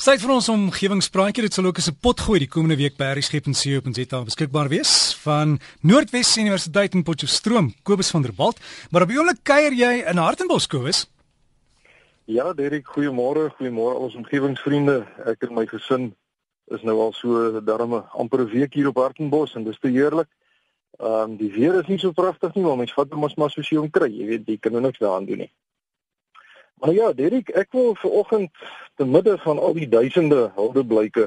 Sait vir ons omgewingspraatjie. Dit sal ook as 'n pot gooi die komende week by RSG.co.za beskikbaar wees van Noordwes Universiteit in Potchefstroom Kobus van der Walt. Maar op die oomblik kuier jy in Hartenbos Kobus. Ja Derek goeiemôre. Goeiemôre al ons omgewingsvriende. Ek en my gesin is nou al so darme amper 'n week hier op Hartenbos en dis te heerlik. Ehm um, die weer is nie so pragtig nie maar mens vat as maar soos jy hom kry. Jy weet jy kan nou niks daaraan doen nie Maar ja, Derek, ek wil vanoggend te midde van al die duisende huldeblyke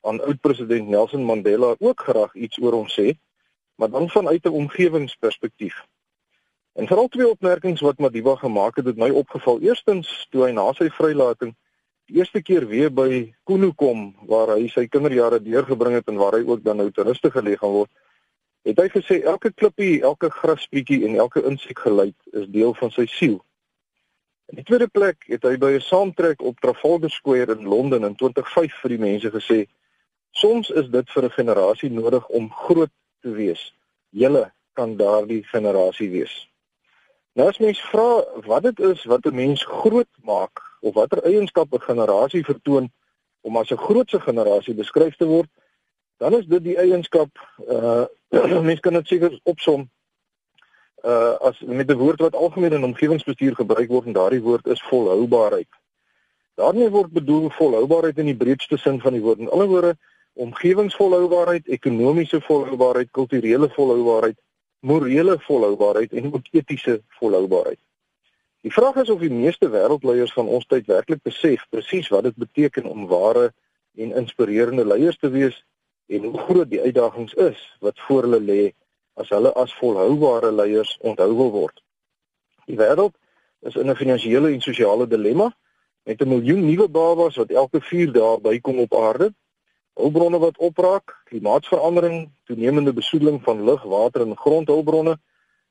aan oud-president Nelson Mandela ook graag iets oor hom sê, maar dan vanuit 'n omgewingsperspektief. En veral twee opmerkings wat Madiba gemaak het, het my opgeval. Eerstens, toe hy na sy vrylating die eerste keer weer by Kunu kom waar hy sy kinderjare deurgebring het en waar hy ook dan nou toeriste geleë gaan word, het hy gesê elke klippie, elke grasbietjie en elke insekgeluid is deel van sy siel. In die tweede plek het hy by 'n saamtrek op Trafalgar Square in Londen in 2005 vir die mense gesê: "Soms is dit vir 'n generasie nodig om groot te wees. Julle kan daardie generasie wees." Nou as mens vra wat dit is wat 'n mens groot maak of watter eienskappe 'n generasie vertoon om as 'n grootse generasie beskryf te word, dan is dit die eienskap uh mens kan dit seker opsom uh as met 'n woord wat algemeen in omgewingsbestuur gebruik word en daardie woord is volhoubaarheid. Daarmee word bedoel volhoubaarheid in die breedste sin van die woord. In ander woorde, omgewingsvolhoubaarheid, ekonomiese volhoubaarheid, kulturele volhoubaarheid, morele volhoubaarheid en ook etiese volhoubaarheid. Die vraag is of die meeste wêreldleiers van ons tyd werklik besef presies wat dit beteken om ware en inspirerende leiers te wees en hoe groot die uitdagings is wat voor hulle lê as hulle as volhoubare leiers onthou wil word. Die wêreld is in 'n finansiële en sosiale dilemma met 'n miljoen nuwe babas wat elke 4 dae bykom op aarde. Hulpbronne wat opraak, klimaatsverandering, toenemende besoedeling van lug, water en grondhulpbronne,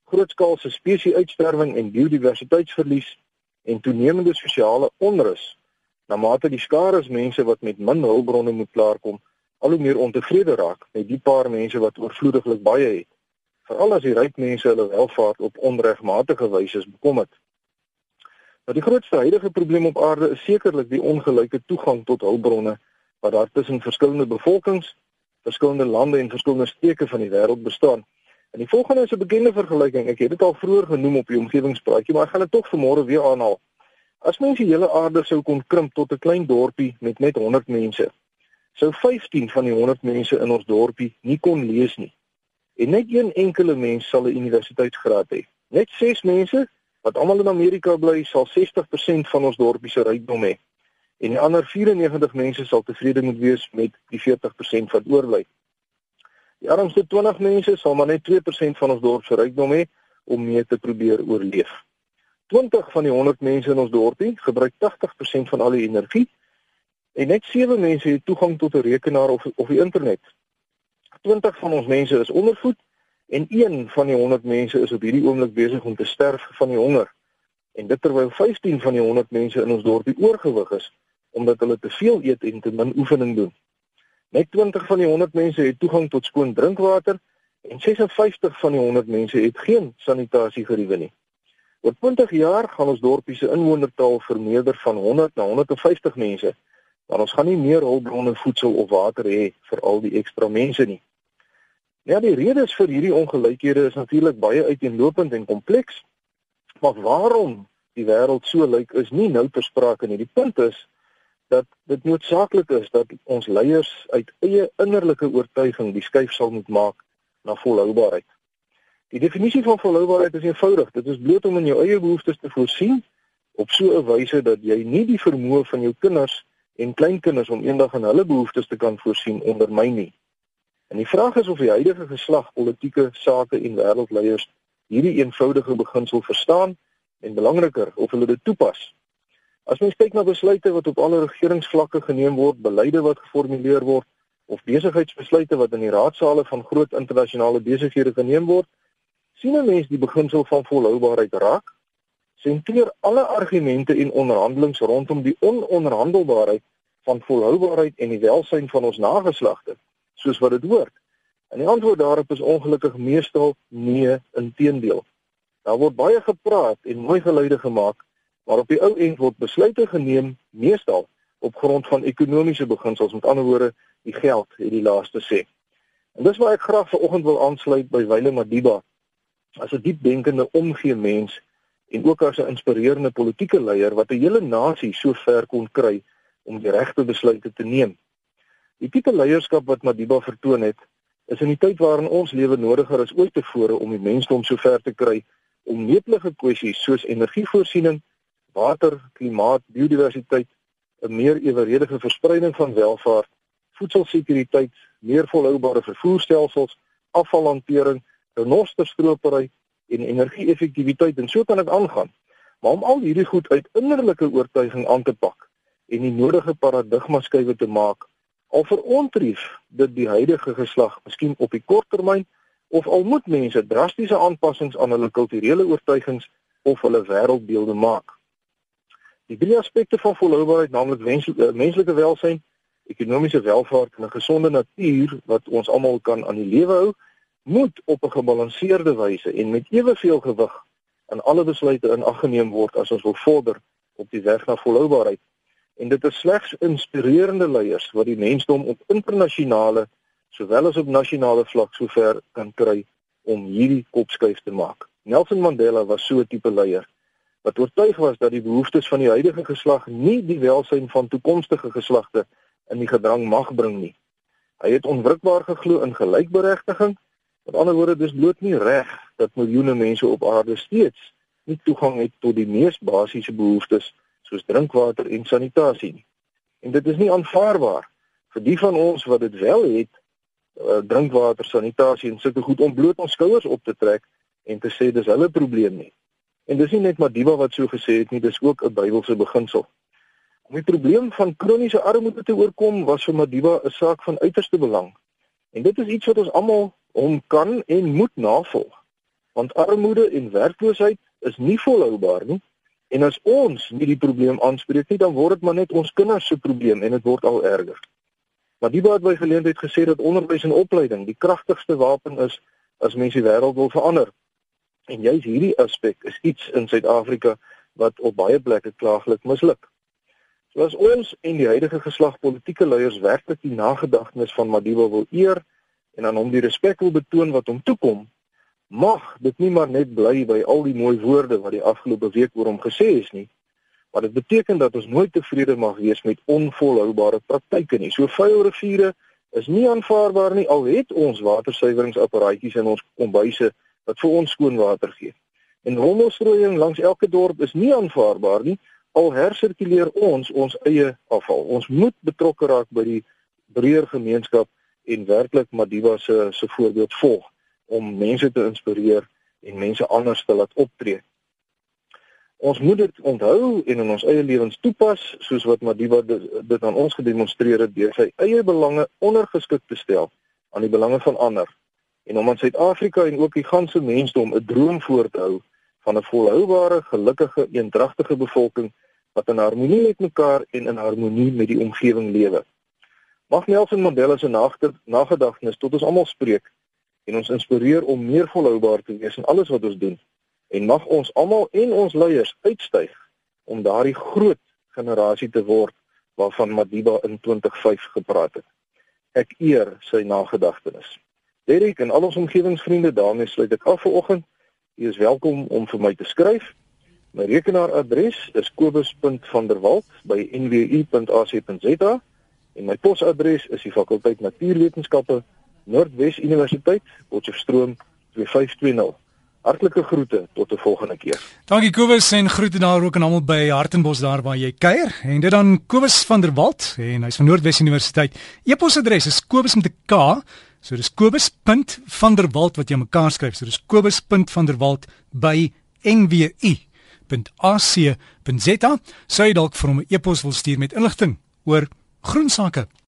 grootskaalse spesieuitsterwing en biodiversiteitsverlies en toenemende sosiale onrus. Na mate die skare mense wat met min hulpbronne moet klaarkom, al hoe meer ontevrede raak met die paar mense wat oorvloediglik baie het veral as die ryk mense hulle welvaart op onregmatige wyse bekom het. Nou die grootste huidige probleem op aarde is sekerlik die ongelyke toegang tot hulpbronne wat daar tussen verskillende bevolkings, verskillende lande en verskillende streke van die wêreld bestaan. En die volgende is 'n bekende vergelyking. Ek het dit al vroeër genoem op die omgewingspraatjie, maar ek gaan dit tog vanmôre weer aanhaal. As mens die hele aarde sou kon krimp tot 'n klein dorpie met net 100 mense, sou 15 van die 100 mense in ons dorpie nie kon lees nie. En net een enkele mens sal 'n universiteitsgraad hê. Net 6 mense wat almal in Amerika bly, sal 60% van ons dorpie se rykdom hê. En die ander 94 mense sal tevrede moet wees met die 40% wat oorbly. Die armste 20 mense sal maar net 2% van ons dorp se rykdom hê om mee te probeer oorleef. 20 van die 100 mense in ons dorpie gebruik 80% van al die energie en net 7 mense het toegang tot 'n rekenaar of of die internet. 20 van ons mense is ondervoed en een van die 100 mense is op hierdie oomblik besig om te sterf van die honger. En dit terwyl 15 van die 100 mense in ons dorpie oorgewig is omdat hulle te veel eet en te min oefening doen. Net 20 van die 100 mense het toegang tot skoon drinkwater en 56 van die 100 mense het geen sanitasiegeriewe nie. Oor 20 jaar gaan ons dorpie se inwonertal vermeerder van 100 na 150 mense. Maar ons gaan nie meer hulpbronne, voedsel of water hê vir al die ekstra mense nie. Ja, die redes vir hierdie ongelykhede is natuurlik baie uiteenlopend en kompleks. Maar waarom die wêreld so lyk is nie nou ter sprake nie. Die punt is dat dit noodsaaklik is dat ons leiers uit eie innerlike oortuiging die skuif sal moet maak na volhoubaarheid. Die definisie van volhoubaarheid is eenvoudig. Dit is bloot om in jou eie behoeftes te voorsien op so 'n wyse dat jy nie die vermoë van jou kinders en kleinkinders om eendag aan hulle behoeftes te kan voorsien ondermyn nie. En die vraag is of die huidige geslag politieke sake en wêreldleiers hierdie eenvoudige beginsel verstaan en belangriker of hulle dit toepas. As mens kyk na besluite wat op alle regeringsvlakke geneem word, beleide wat geformuleer word of besigheidsbesluite wat in die raadsale van groot internasionale besighede geneem word, sien 'n mens die beginsel van volhoubaarheid raak. Sentreer alle argumente en onderhandelinge rondom die ononderhandelbaarheid van volhoubaarheid en die welsyn van ons nageslagte soos wat dit hoort? En die antwoord daarop is ongelukkig meestal nee, inteendeel. Daar word baie gepraat en mooi geluide gemaak, maar op die ou end word besluite geneem meestal op grond van ekonomiese beginsels. Met ander woorde, die geld het die laaste sê. En dis waar ek graag vanoggend wil aansluit by Wile Madiba. As 'n diepdenkende omgee mens en ook as 'n inspirerende politieke leier wat 'n hele nasie so ver kon kry om die regte besluite te neem. Die tipe leierskap wat Madiba vertoon het, is in die tyd waarin ons lewe nodiger as ooit tevore om die mensdom so ver te kry om netelige kwessies soos energievoorsiening, water, klimaat, biodiversiteit, 'n meer eweredige verspreiding van welvaart, voedselsekuriteit, meer volhoubare vervoerstelsels, afvalhantering, renosterstropery en energie-effektiwiteit en so kan dit aangaan. Maar om al hierdie goed uit innerlike oortuiging aan te pak en die nodige paradigmaskuiwe te maak, al verontrief dit die huidige geslag, miskien op die kort termyn of al moet mense drastiese aanpassings aan hulle kulturele oortuigings of hulle wêreldbeelde maak. Die drie aspekte van volhoubaarheid, naamlik eh, menslike welstand, ekonomiese welvaart en 'n gesonde natuur wat ons almal kan aan die lewe hou, moet op 'n gebalanseerde wyse en met eweveel gewig in alle besluite in ag geneem word as ons wil vorder op die weg na volhoubaarheid. En dit is slegs inspirerende leiers wat die mensdom op internasionale sowel as op nasionale vlak sover kan kry om hierdie kopskuif te maak. Nelson Mandela was so 'n tipe leier wat oortuig was dat die behoeftes van die huidige geslag nie die welsyn van toekomstige geslagte in die gedrang mag bring nie. Hy het onwrikbaar geglo in gelykberegtiging. Met ander woorde, dis bloot nie reg dat miljoene mense op aarde steeds nie toegang het tot die mees basiese behoeftes soos drinkwater en sanitasie nie. En dit is nie aanvaarbaar vir die van ons wat dit wel het, uh, drinkwater, sanitasie en sulke goed om bloot ons skouers op te trek en te sê dis hulle probleem nie. En dis nie net Madiba wat so gesê het nie, dis ook 'n Bybelse beginsel. Om die probleem van kroniese armoede te oorkom was vir Madiba 'n saak van uiterste belang. En dit is iets wat ons almal om kan en moet navolg. Want armoede en werkloosheid is nie volhoubaar nie. En as ons nie die probleem aanspreek nie, dan word dit maar net ons kinders se probleem en dit word al erger. Madiba het by geleentheid gesê dat onderwys en opleiding die kragtigste wapen is as mens die wêreld wil verander. En juis hierdie aspek is iets in Suid-Afrika wat op baie plekke klaaglik misluk. So as ons en die huidige geslag politieke leiers werklik die nagedagtenis van Madiba wil eer en aan hom die respek wil betoon wat hom toekom, mag dit nie maar net bly by al die mooi woorde wat die afgelope week oor hom gesê is nie. Maar dit beteken dat ons nooit tevrede mag wees met onvolhoubare praktyke nie. So vuil riviere is nie aanvaarbaar nie al het ons watersuiweringsapparaatjies in ons kombuise wat vir ons skoon water gee. En rommelstrooiing langs elke dorp is nie aanvaarbaar nie al hersirkuleer ons ons eie afval. Ons moet betrokke raak by die breër gemeenskap en werklik Madiba se se voorbeeld volg om mense te inspireer en mense anders te laat optree. Ons moet dit onthou en in ons eie lewens toepas soos wat Madiba dit, aan ons gedemonstreer het deur sy eie belange ondergeskik te stel aan die belange van ander en om aan Suid-Afrika en ook die ganse mensdom 'n droom voor te hou van 'n volhoubare, gelukkige, eendragtige bevolking wat in harmonie met mekaar en in harmonie met die omgewing lewe. Mag Nelson Mandela se nagedagtenis tot ons almal spreek en ons inspireer om meer volhoubaar te wees in alles wat ons doen. En mag ons almal en ons leiers uitstyg om daardie groot generasie te word waarvan Madiba in 2005 gepraat het. Ek eer sy nagedagtenis. Derek en al ons omgewingsvriende daarmee sluit ek af vir oggend. U is welkom om vir my te skryf. My rekenaaradres is kobus.vanderwalt@nwu.ac.za en my posadres is die fakulteit Natuurwetenskappe Noordwes Universiteit, Potchefstroom 2520. Hartlike groete tot 'n volgende keer. Dankie Kobus en groete daar ook aan almal by Hartenbos daar waar jy kuier. En dit dan Kobus van der Walt en hy's van Noordwes Universiteit. E-posadres is kobus met 'n K. So dis kobus.vanderwalt wat jy mekaar skryf. So dis kobus.vanderwalt by NWU www.ac.za sou jy dalk vir hom 'n e-pos wil stuur met inligting oor groen sake.